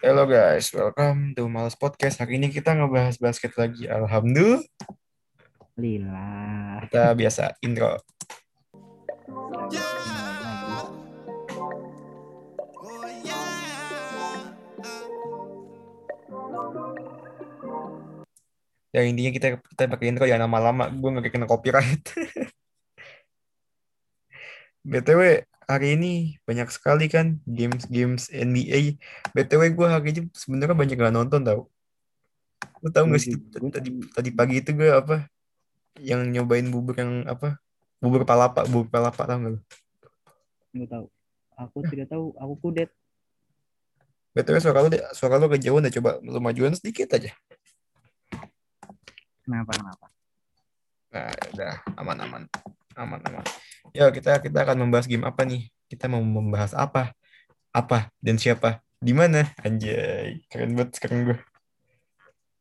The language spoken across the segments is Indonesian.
Halo guys, welcome to Males Podcast. Hari ini kita ngebahas basket lagi. Alhamdulillah, kita biasa intro. Oh yeah. Ya intinya kita kita pakai intro ya lama-lama. Gue nggak kena copyright. BTW hari ini banyak sekali kan games-games NBA. BTW gue hari ini sebenarnya banyak gak nonton tau. Lu tau gak sih tadi tadi pagi itu gue apa yang nyobain bubur yang apa bubur palapa bubur palapa tau gak lu? nggak tahu. Aku tidak tahu. Aku kudet. BTW suara lu suara lu kejauhan deh coba lu majuan sedikit aja. Kenapa? Kenapa? Nah, udah aman aman aman. Ya kita kita akan membahas game apa nih? Kita mau membahas apa? Apa dan siapa? Di mana? Anjay, keren banget sekarang gue.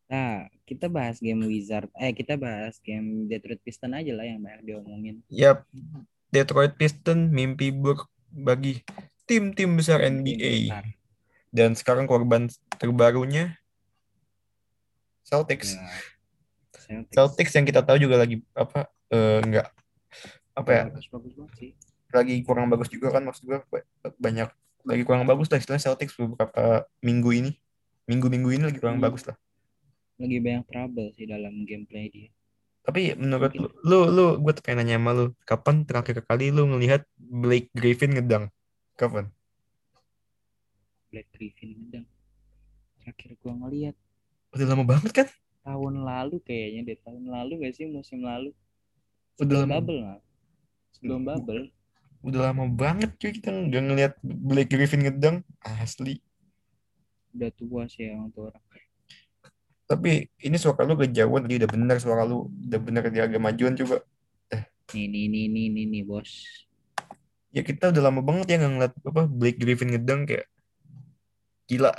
Nah, kita bahas game Wizard. Eh, kita bahas game Detroit Piston aja lah yang banyak diomongin. Yap, Detroit Pistons mimpi buruk bagi tim-tim besar NBA. Bentar. Dan sekarang korban terbarunya Celtics. Ya, Celtics. Celtics yang kita tahu juga lagi apa eh, nggak apa ya Bagus, bagus banget sih. lagi kurang bagus juga kan maksud gue ba- banyak lagi kurang bagus lah istilahnya Celtics beberapa minggu ini minggu-minggu ini lagi kurang Hmm. bagus lah Lagi banyak trouble sih dalam gameplay dia. tapi menurut lu Mungkin. lu, lu gue tuh pengen nanya sama lu kapan terakhir kali lu ngelihat Blake Griffin ngedang kapan Black Griffin ngedang. Terakhir gua ngeliat udah lama banget kan tahun lalu kayaknya deh. Tahun lalu gak sih musim lalu? Udah lama. bubble lah. Sebelum bubble. udah lama banget cuy kita nggak ngelihat Blake Griffin ngedang asli Udah tua sih yang tuh orang. tapi ini suara lu kejauhan tadi udah bener suara lu udah bener dia agak majuan coba Nih, nih, nih, nih, nih, nih, bos. ya kita udah lama banget ya nggak ngeliat apa Blake Griffin ngedang kayak gila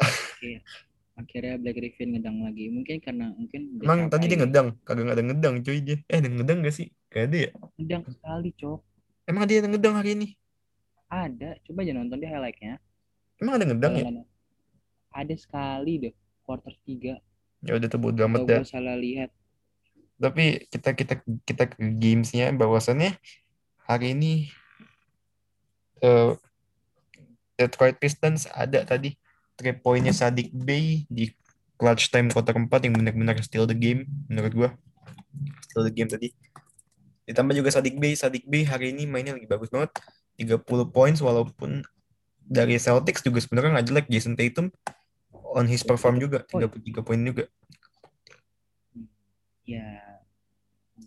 akhirnya Black Griffin ngedang lagi mungkin karena mungkin Emang tadi dia ngedang? Kagak ada ngedang cuy dia. Eh ada ngedang gak sih? Gak ada ya? ngedang sekali cok Emang dia ada ngedang hari ini? ada coba aja nonton di highlightnya Emang ada ngedang ya? Ada sekali deh quarter 3 Ya udah tuh bodo amat dah. salah lihat Tapi kita kita kita ke gamesnya bahwasannya hari ini eh, Detroit Pistons ada tadi three pointnya Sadik Bey di clutch time quarter 4 yang benar-benar steal the game menurut gua. Steal the game tadi. Ditambah juga Sadik Bey, Sadik Bey hari ini mainnya lagi bagus banget. 30 points walaupun dari Celtics juga sebenarnya nggak jelek Jason Tatum on his perform juga 33 poin juga. ya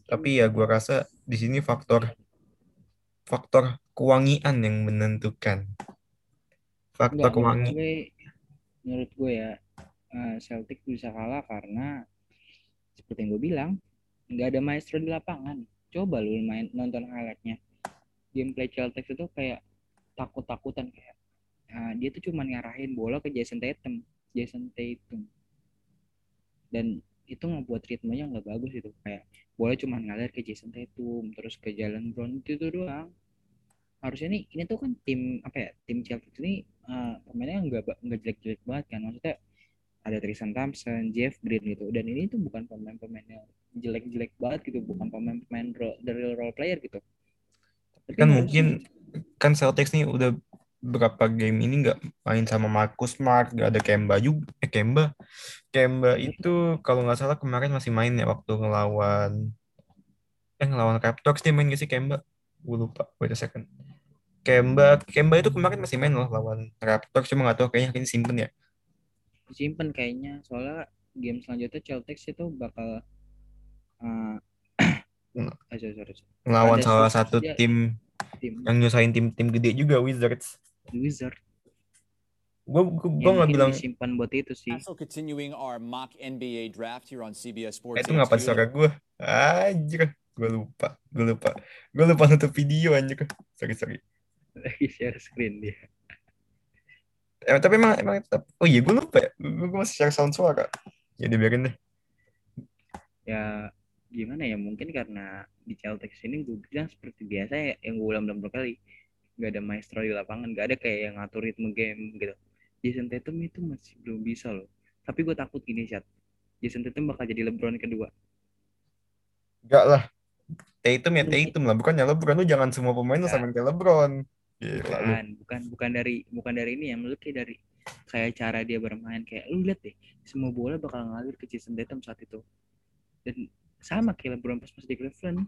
Tapi ya gua rasa di sini faktor faktor kewangian yang menentukan. Faktor enggak menurut kewangi. gue menurut gue ya eh, Celtic bisa kalah karena seperti yang gue bilang nggak ada maestro di lapangan. Coba lu main nonton highlightnya. Gameplay Celtics itu kayak takut-takutan kayak ah, dia tuh cuma ngarahin bola ke Jason Tatum Jason Tatum. Dan itu ngebuat ritmenya nggak bagus itu kayak bola cuma ngalir ke Jason Tatum terus ke Jalen Brown itu tuh doang. Harusnya nih ini tuh kan tim apa ya tim Celtics ini eh, pemainnya nggak nggak jelek-jelek banget kan maksudnya ada Tristan Thompson, Jeff Green gitu dan ini tuh bukan pemain-pemain yang jelek-jelek banget gitu bukan pemain-pemain dari role player gitu tapi Kan mungkin kan Celtics nih udah berapa game ini nggak main sama Marcus Smart, nggak ada Kemba juga. Eh Kemba, Kemba itu kalau nggak salah kemarin masih main ya waktu ngelawan eh ngelawan Raptors dia main gak sih Kemba? Gue lupa. Wait a second. Kemba, Kemba itu kemarin masih main loh lawan Raptors cuma nggak tahu kayaknya ini simpen ya. disimpan kayaknya soalnya game selanjutnya Celtics itu bakal eh Hmm. ah, sorry, sorry, sorry. Ngelawan Ada salah satu dia- tim tim yang nyusahin tim-tim gede juga Wizards. Wizard Gue gue nggak bilang disimpan buat itu sih Also continuing our mock NBA draft here on CBS Sports. Eh, itu ngapa suara gue? Anjir, gue lupa, gue lupa, gue lupa nutup video anjir. Sorry sorry. Lagi share screen dia Eh, tapi emang emang tetap. Oh iya gue lupa ya. Gue, masih share sound suara. Ya dibiarin deh. ya gimana ya mungkin karena di Celtics ini gue bilang seperti biasa ya yang gue ulang beberapa kali nggak ada maestro di lapangan nggak ada kayak yang ngatur ritme game gitu Jason Tatum itu masih belum bisa loh. Tapi gue takut gini, Chat. Jason Tatum bakal jadi LeBron kedua. Enggak lah. Tatum ya Tatum lah. Bukannya LeBron. Lu jangan semua pemain lu Enggak. samain kayak LeBron. Bukan, bukan, bukan dari bukan dari ini ya. Menurut kayak dari kayak cara dia bermain kayak lu lihat deh, semua bola bakal ngalir ke Jason Tatum saat itu. Dan sama kayak LeBron pas masih di Cleveland.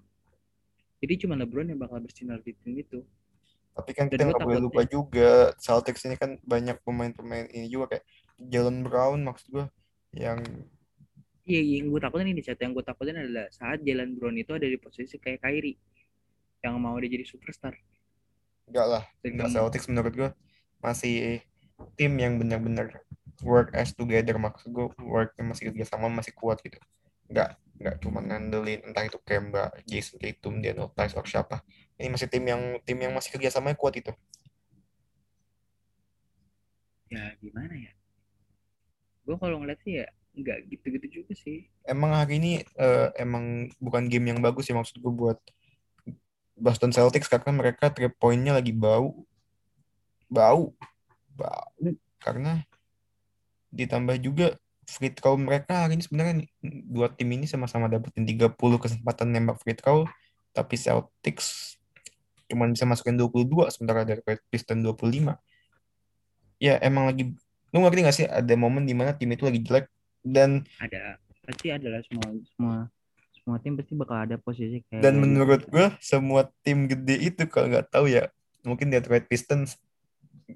Jadi cuma LeBron yang bakal bersinar di tim itu. Tapi kan Dan kita nggak boleh lupa juga Celtics ini kan banyak pemain-pemain ini juga kayak Jalen Brown maksud gue yang Iya, yang gue takutin ini chat. Yang gue takutin adalah saat Jalen Brown itu ada di posisi kayak Kyrie yang mau dia jadi superstar. Enggak lah kamu- Celtics menurut gue masih tim yang benar-benar work as together. Maksud gue worknya masih kerjasama masih kuat gitu. Enggak enggak cuma ngandelin entah itu Kemba, Jason Tatum, Daniel Tice, or siapa. Ini masih tim yang tim yang masih kerjasamanya kuat itu ya gimana ya? Gue kalau ngeliat sih ya nggak gitu-gitu juga sih. emang hari ini eh, emang bukan game yang bagus ya maksud gue buat Boston Celtics karena mereka three point-nya lagi bau. Bau. Bau. Karena ditambah juga free throw mereka hari ini sebenarnya dua tim ini sama-sama dapetin 30 kesempatan nembak free throw tapi Celtics cuma bisa masukin 22 sementara dari Pistons 25 ya emang lagi lu ngerti gak sih ada momen di mana tim itu lagi jelek? Dan Ada. Pasti adalah semua semua semua tim pasti bakal ada posisi kayak Dan gitu. menurut gue semua tim gede itu kalau nggak tahu ya mungkin Detroit Pistons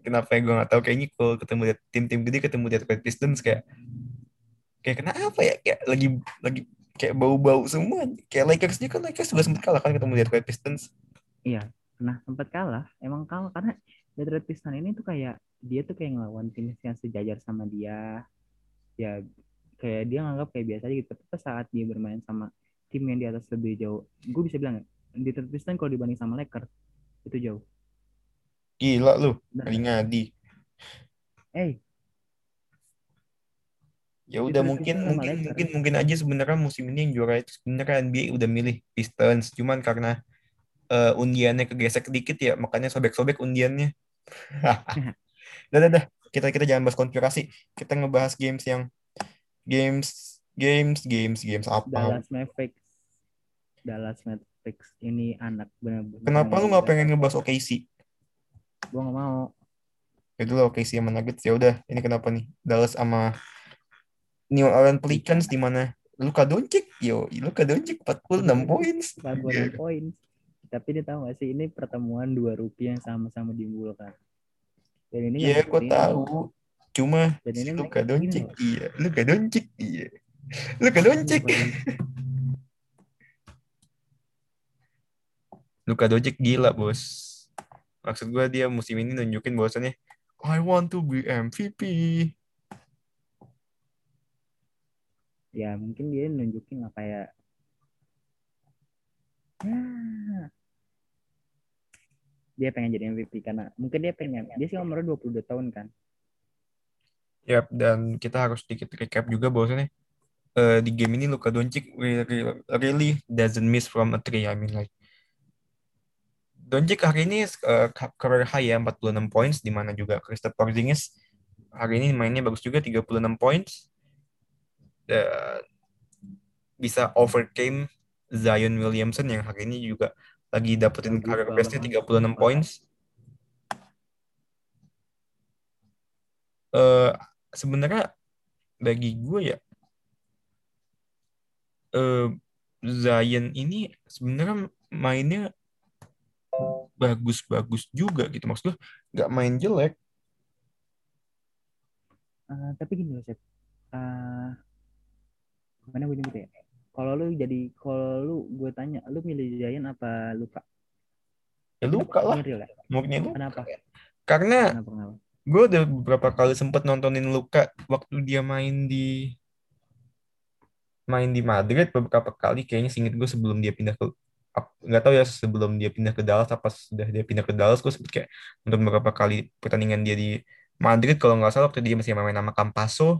kenapa ya gue nggak tahu kayaknya kalau ketemu tim-tim gede ketemu Detroit Pistons kayak kayak kenapa ya kayak lagi lagi kayak bau-bau semua kayak Lakersnya kan Lakers juga sempat kalah kan ketemu Detroit Pistons Iya, pernah sempat kalah. Emang kalah karena Detroit Pistons ini tuh kayak dia tuh kayak ngelawan tim yang sejajar sama dia. Ya kayak dia nganggap kayak biasa aja gitu. Tapi saat dia bermain sama tim yang di atas lebih jauh, gue bisa bilang ya, Detroit Pistons kalau dibanding sama Lakers itu jauh. gila lu Bener. kali ngadi Eh, ya udah mungkin mungkin Lakers. mungkin mungkin aja sebenarnya musim ini yang juara itu sebenarnya NBA udah milih Pistons cuman karena eh, undiannya kegesek dikit ya makanya sobek-sobek undiannya Dah, dah, dah. Kita kita jangan bahas konspirasi. Kita ngebahas games yang games games games games apa? Dallas Mavericks. Dallas Mavericks ini anak benar-benar. Kenapa lu nggak pengen ngebahas OKC? Gue nggak mau. Itu lah OKC sama Nuggets. Ya udah, ini kenapa nih? Dallas sama New Orleans Pelicans di mana Luka Doncic, yo, Luka Doncic 46 poin. 46 poin. Tapi dia tahu gak sih ini pertemuan dua rookie yang sama-sama diunggulkan. Dan ini Iya, yang gue ini- tahu. Cuma Dan ini Luka Doncic, loh. iya, Luka Doncic, iya. Luka Doncic. Luka Doncic gila, Bos. Maksud gue dia musim ini nunjukin bahwasannya I want to be MVP. Ya mungkin dia nunjukin lah kayak ya dia pengen jadi MVP karena mungkin dia pengen dia sih umurnya 22 tahun kan Yap, dan kita harus sedikit recap juga bahwasannya eh, di game ini Luka Doncic really, really doesn't miss from a three. I mean like Doncic hari ini eh, career high ya 46 points di mana juga Kristaps Porzingis hari ini mainnya bagus juga 36 points. Dan bisa overcame Zion Williamson yang hari ini juga lagi dapetin career bestnya 36 points. Eh sebenarnya bagi gue ya eh Zion ini sebenarnya mainnya bagus-bagus juga gitu. Maksud gue nggak main jelek. Eh, tapi gini loh Seth. Eh, gimana gue nyebut ya kalau lu jadi kalau lu gue tanya lu milih Giant apa Luka? Ya luka lah. Ini real ya? mungkin lu kenapa? Karena kenapa kenapa? gue udah beberapa kali sempet nontonin Luka waktu dia main di main di Madrid beberapa kali kayaknya singkat gue sebelum dia pindah ke nggak tahu ya sebelum dia pindah ke Dallas apa sudah dia pindah ke Dallas gue sempet kayak nonton beberapa kali pertandingan dia di Madrid kalau nggak salah waktu dia masih main nama Campaso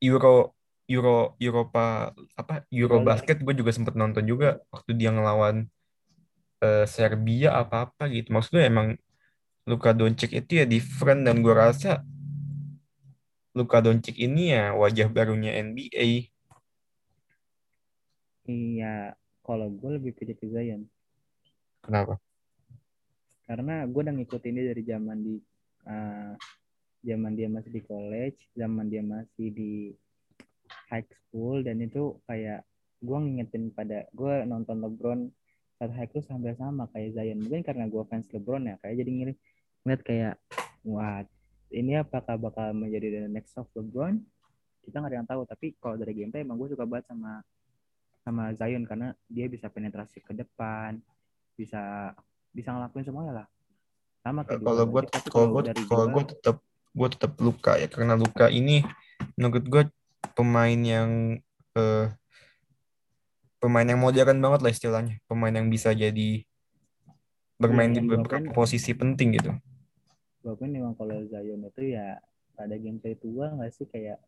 Euro Euro Eropa apa Euro Euro. basket gue juga sempet nonton juga waktu dia ngelawan eh, Serbia apa apa gitu maksud gue emang Luka Doncic itu ya different dan gue rasa Luka Doncic ini ya wajah barunya NBA. Iya, kalau gue lebih pilih ke Zion. Kenapa? Karena gue udah ngikutin dia dari zaman di eh, zaman dia masih di college, zaman dia masih di high school dan itu kayak gue ngingetin pada gue nonton LeBron saat high school hampir sama kayak Zion. Mungkin karena gue fans LeBron ya, kayak jadi ngiri ngeliat kayak wah ini apakah bakal menjadi the next of LeBron? Kita nggak ada yang tahu. Tapi kalau dari gameplay emang gue suka banget sama sama Zion karena dia bisa penetrasi ke depan, bisa bisa ngelakuin semuanya lah. Sama kayak Kalau gue kalau gue kalau gua- gue tetap gue tetap luka ya karena luka ini menurut gue pemain yang eh, pemain yang modern banget lah istilahnya pemain yang bisa jadi bermain Iya, di beberapa posisi penting gitu walaupun memang kalau Zion itu ya ada gameplay tua nggak sih? Kayak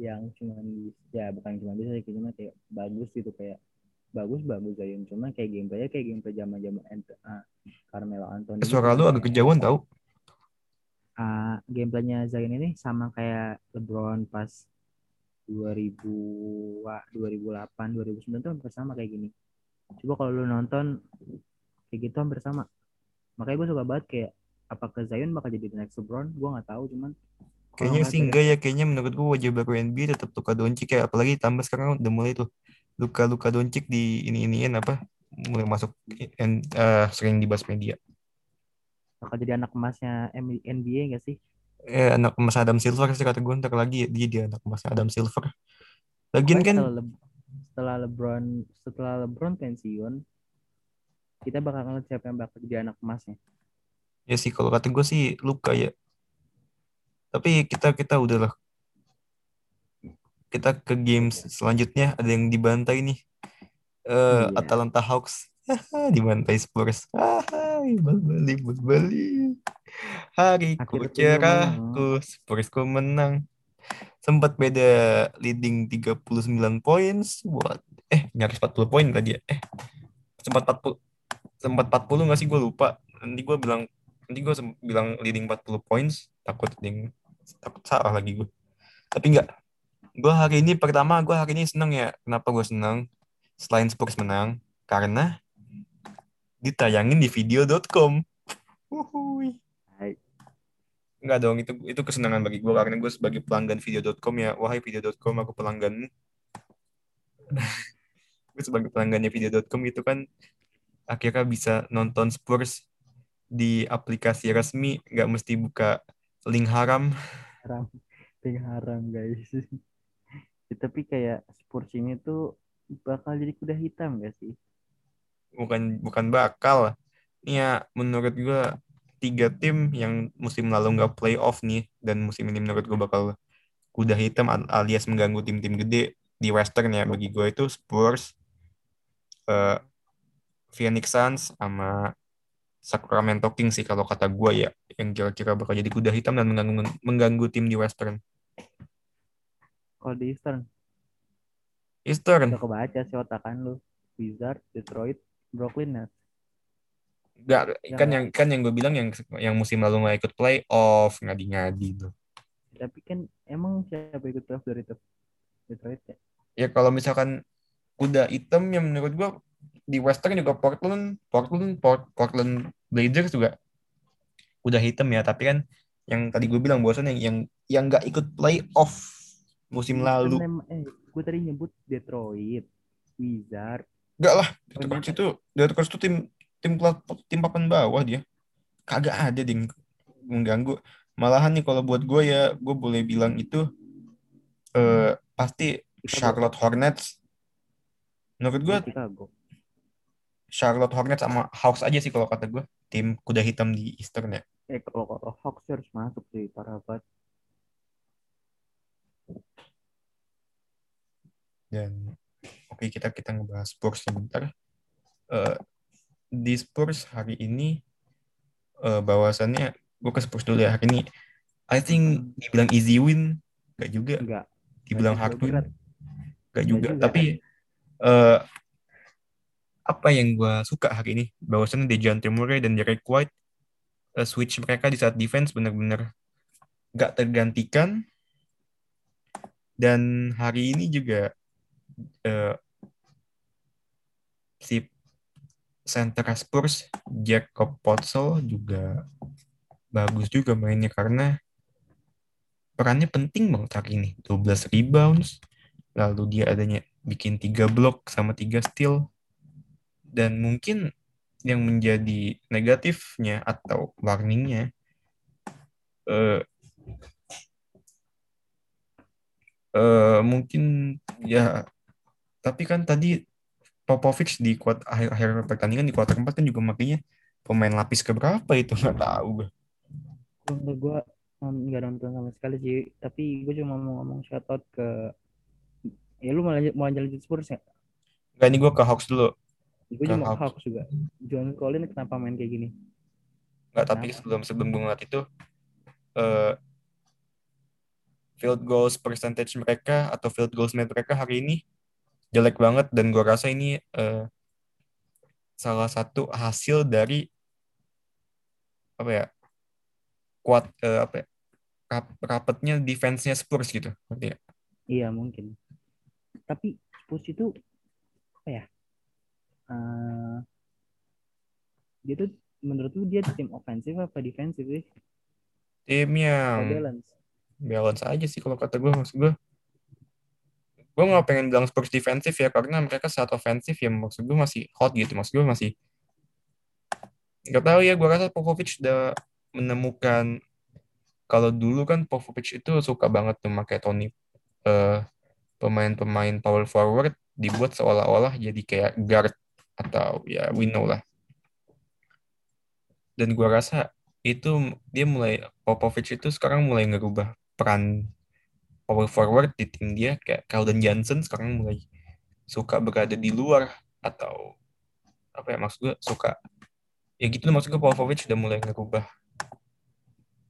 yang cuman bis- ya bukan cuma bisa sih cuma kayak bagus gitu kayak bagus bagus Zion. Cuma kayak gameplaynya kayak gameplay zaman zaman uh, Carmelo Anthony suara gitu. lu agak kejauhan tau. Ah, gameplaynya Zion ini sama kayak LeBron pas 2000 wah, 2008 2009 tuh hampir sama kayak gini. Coba kalau lu nonton kayak gitu hampir sama. Makanya gue suka banget kayak apakah Zion bakal jadi the next LeBron? Gue nggak tahu cuman kayaknya sih dari- enggak ya kayaknya menurut gue wajah baru NBA tetap Luka Doncic ya apalagi tambah sekarang udah mulai tuh Luka Luka Doncic di ini iniin apa mulai masuk en- eh, sering dibahas media bakal jadi anak emasnya NBA gak sih? Eh anak emas Adam Silver sih kata gue ntar lagi dia dia anak emasnya Adam Silver. Lagian kan setelah, Le- setelah LeBron setelah LeBron pensiun kita bakal ngeliat siapa yang bakal jadi anak emasnya Ya sih kalau kata gue sih luka ya. Tapi kita kita udahlah. Kita ke games selanjutnya ada yang dibantai nih. Eh Iya. Atalanta Hawks dibantai Spurs. Balik balik. Hariku Akhirnya cerahku, Spursku menang. Sempat beda leading 39 points buat eh nyaris 40 poin tadi ya. Eh sempat 40 sempat 40 nggak sih gue lupa. Nanti gue bilang nanti gue bilang leading 40 points takut ding takut salah lagi gue tapi enggak gue hari ini pertama gue hari ini seneng ya. Kenapa gue seneng? Selain Spurs menang karena ditayangin di video.com. Enggak dong itu itu kesenangan bagi gue karena gue sebagai pelanggan video.com ya. Wahai video.com aku pelangganmu gue sebagai pelanggannya video.com itu kan akhirnya bisa nonton Spurs di aplikasi resmi nggak mesti buka link haram. Haram. Ting haram guys. Ya, tapi kayak Spurs ini tuh bakal jadi kuda hitam gak sih? Bukan bukan bakal. Ya menurut gue tiga tim yang musim lalu nggak playoff nih dan musim ini menurut gue bakal kuda hitam al- alias mengganggu tim-tim gede di Western ya bagi gue itu Spurs, eh, Phoenix Suns sama Sacramento Kings sih kalau kata gue ya yang kira-kira bakal jadi kuda hitam dan mengganggu mengganggu tim di Western. kalau di Eastern Eastern udah kebaca sih otakan lu Wizard Detroit Brooklyn Nets nggak Ya. kan yang kan yang gue bilang yang yang musim lalu nggak ikut playoff ngadi-ngadi tuh. tapi kan emang siapa ikut playoff dari itu Detroit ya ya kalau misalkan kuda hitam yang menurut gua di Western juga Portland Portland Port- Portland Blazers juga kuda hitam ya. Tapi kan yang tadi gue bilang bosan yang yang yang nggak ikut playoff musim lalu. Kan eh gue tadi nyebut Detroit Wizard. Enggak lah Detroit iya. itu Detroit itu tim tim tim papan bawah dia. Kagak ada ding mengganggu. Malahan nih kalau buat gue ya gue boleh bilang itu eh pasti Chicago. Charlotte Hornets. Menurut gue Chicago Charlotte Hornets sama Hawks aja sih kalau kata gue tim kuda hitam di Eastern ya. eh kalau kalau Hawks harus masuk sih parah banget Dan oke kita kita ngebahas Spurs sebentar. Eh, di Spurs hari ini eh, bahwasannya gue ke Spurs dulu ya hari ini. I think dibilang easy win gak juga, enggak dibilang hard win gak juga. juga. Tapi eh, apa yang gue suka hari ini? Bahwasannya Dejounte Murray dan Derek White eh, switch mereka di saat defense benar-benar gak tergantikan. Dan hari ini juga eh, si center Spurs Jacob Potzel juga bagus juga mainnya karena perannya penting banget hari ini. 12 rebounds lalu dia adanya bikin tiga blok sama tiga steal dan mungkin yang menjadi negatifnya atau warningnya eh, eh, mungkin ya tapi kan tadi Popovic di kuat akhir akhir pertandingan di kuarter keempat kan juga makanya pemain lapis keberapa itu nggak tahu gue. Gue nggak nonton sama sekali sih tapi gue cuma mau ngomong shout out ke ya lu mau lanjut mau lanjut Spurs ya Enggak ini gue ke Hawks dulu. Gue Ke cuma Hawks. Juga John Collins kenapa main kayak gini Enggak tapi sebelum sebelum gue ngeliat itu eh field goals percentage mereka atau field goals made mereka hari ini jelek banget dan gue rasa ini eh, salah satu hasil dari apa ya kuat eh, apa ya rap- rapetnya defense-nya Spurs gitu. Ngerti nggak? iya mungkin tapi Spurs itu apa ya Eh, dia tuh menurut lu dia tim ofensif apa defensif sih? Tim yang balance? balance aja sih kalau kata gue maksud gue gue nggak pengen bilang Spurs defensif ya karena mereka saat ofensif ya maksud gue masih hot gitu. Maksud gue masih nggak tahu ya gue rasa Popovich udah menemukan kalau dulu kan Popovich itu suka banget tuh pakai Tony eh, pemain-pemain power forward dibuat seolah-olah jadi kayak guard atau ya we know lah. Dan gue rasa itu dia mulai Popovich itu sekarang mulai ngerubah peran power forward di tim dia. Kayak Calvin Johnson sekarang mulai suka berada di luar atau apa ya maksud gue suka ya gitu maksud gue Popovich udah mulai ngerubah.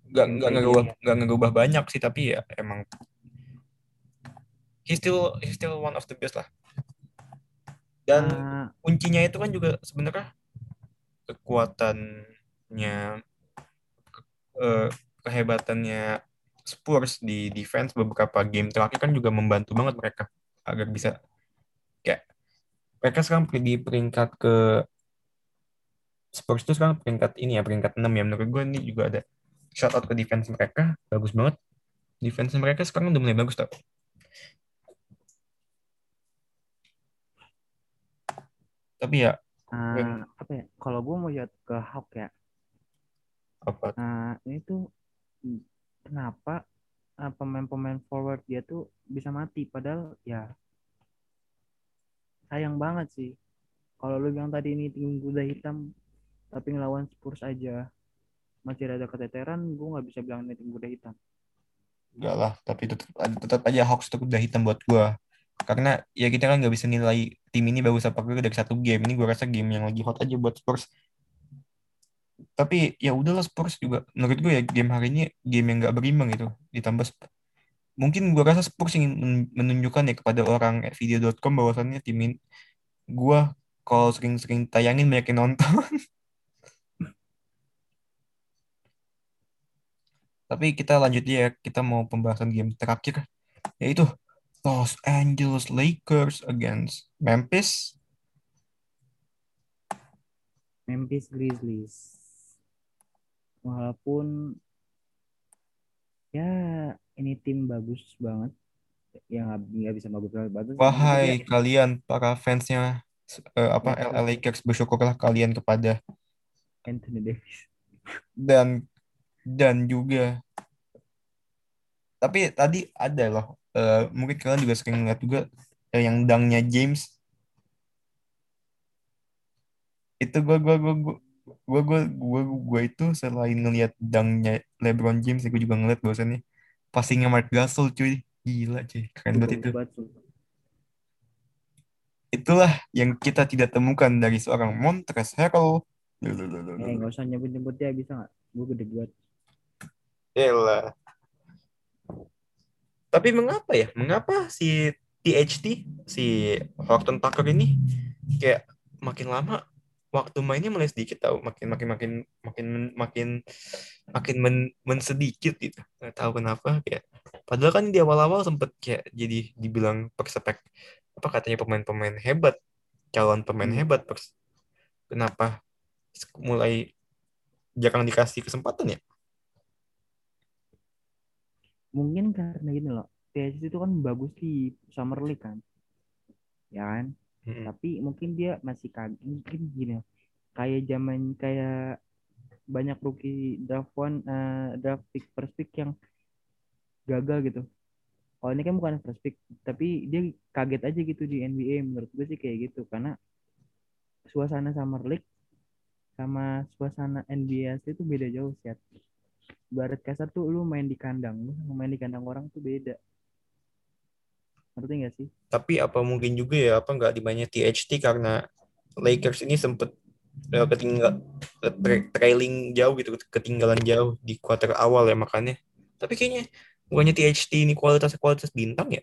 Nggak nggak Kayak ngerubah nggak ngerubah banyak sih tapi ya emang he still he still one of the best lah dan Ah, kuncinya itu kan juga sebenarnya kekuatannya eh, kehebatannya Spurs di defense beberapa game terakhir kan juga membantu banget mereka agar bisa kayak mereka sekarang di peringkat ke Spurs itu sekarang peringkat ini ya peringkat 6 ya. Menurut gue ini juga ada shout out ke defense mereka. Bagus banget. Defense mereka sekarang udah mulai bagus tau tapi ya ah, apa ya kalau gue mau lihat ke Hawk ya apa Nah, ini tuh hmm, kenapa ah, pemain-pemain forward dia tuh bisa mati padahal ya sayang banget sih. Kalau lu bilang tadi ini tim kuda hitam tapi ngelawan Spurs aja masih ada keteteran, gue nggak bisa bilang ini tim kuda hitam. Enggak lah, tapi tetap, tetap aja Hawks itu udah hitam buat gua. Karena ya kita kan nggak bisa nilai tim ini bagus apa enggak dari satu game. Ini gua rasa game yang lagi hot aja buat Spurs. Tapi ya udahlah Spurs juga. Menurut gue ya game hari ini game yang nggak berimbang gitu. Ditambah mungkin gua rasa Spurs ingin men- menunjukkan ya kepada orang video.com bahwasannya tim ini gua kalau sering-sering tayangin banyak yang nonton. Tapi kita lanjut ya, kita mau pembahasan game terakhir yaitu Los Angeles Lakers against Memphis. Memphis Grizzlies. Walaupun ya ini tim bagus banget, ya nggak bisa bagus banget bagus. Wahai Maksudnya kalian para fansnya eh, apa Lakers. LA Lakers bersyukurlah kalian kepada Anthony Davis. dan dan juga tapi tadi ada loh eh, mungkin kalian juga sering lihat juga eh, yang dangnya James itu gua gua gua gua gua gua gua, gua itu selain ngelihat dangnya LeBron James gue juga ngeliat bahwasannya passingnya Mark Gasol cuy gila cuy keren banget itu banget, itulah yang kita tidak temukan dari seorang Montrezl Harrell Eh nggak usah nyebut-nyebut dia bisa nggak? Gue gede buat. Elah. Tapi mengapa ya? Mengapa si THT, si Horton Tucker ini kayak makin lama waktu mainnya mulai sedikit tahu makin makin makin makin makin makin men, mensedikit gitu nggak tahu kenapa kayak padahal kan di awal-awal sempet kayak jadi dibilang perspek apa katanya pemain-pemain hebat calon pemain Hmm. hebat pers- kenapa mulai jarang dikasih kesempatan ya Mungkin karena gini loh. THC itu kan bagus di Summer League kan. Ya kan? Mm-mm. Tapi mungkin dia masih kaget. Mungkin gini loh. Kayak zaman kayak banyak rookie draft one eh, draft pick first pick yang gagal gitu. Kalau ini kan bukan first pick, tapi dia kaget aja gitu di NBA menurut gue sih kayak gitu karena suasana Summer League sama suasana NBA asli itu beda jauh sih. Barat kasar tuh lu main di kandang, lu main di kandang orang tuh beda. Ngerti gak sih? tapi apa mungkin juga ya apa nggak dimainnya THT karena Lakers ini sempet eh, ketinggal tra- trailing jauh gitu ketinggalan jauh di kuarter awal ya makanya tapi kayaknya bukannya THT ini kualitas kualitas bintang ya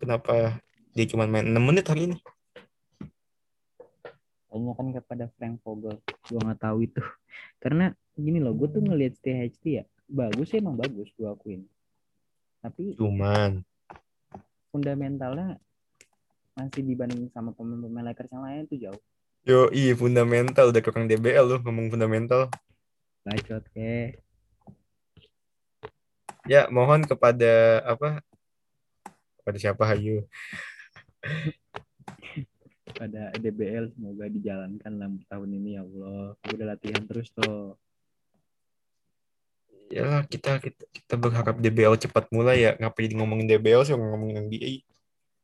kenapa dia cuma main 6 menit hari ini Tanya kan kepada Frank Vogel. Gua nggak tahu itu. Karena gini loh, gue tuh ngelihat THT ya. Bagus sih emang bagus gue akuin. Tapi cuman fundamentalnya masih dibanding sama pemain-pemain Lakers yang lain tuh jauh. yo iya fundamental udah kurang DBL loh ngomong fundamental Bacot ke. ya mohon kepada apa kepada siapa Hayu Pada DBL semoga dijalankan dalam tahun ini ya Allah. Udah latihan terus tuh. ya kita kita kita berharap DBL cepat mulai ya ngapain ngomongin DBL sih ngomongin NBA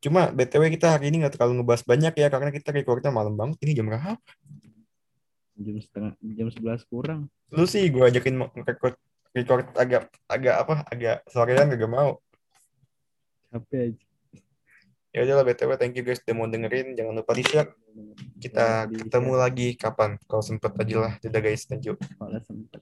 cuma btw kita hari ini nggak terlalu ngebahas banyak ya karena kita recordnya malam banget ini jam berapa Jam setengah jam 11 kurang. lu sih gue ajakin record record agak agak apa agak sorean gak mau Capek aja. Ya udahlah btw thank you guys udah mau dengerin. Jangan lupa di share. Kita Di- ketemu lagi kapan. Kalau sempet aja lah. Dadah guys. Thank you. Kalau sempet.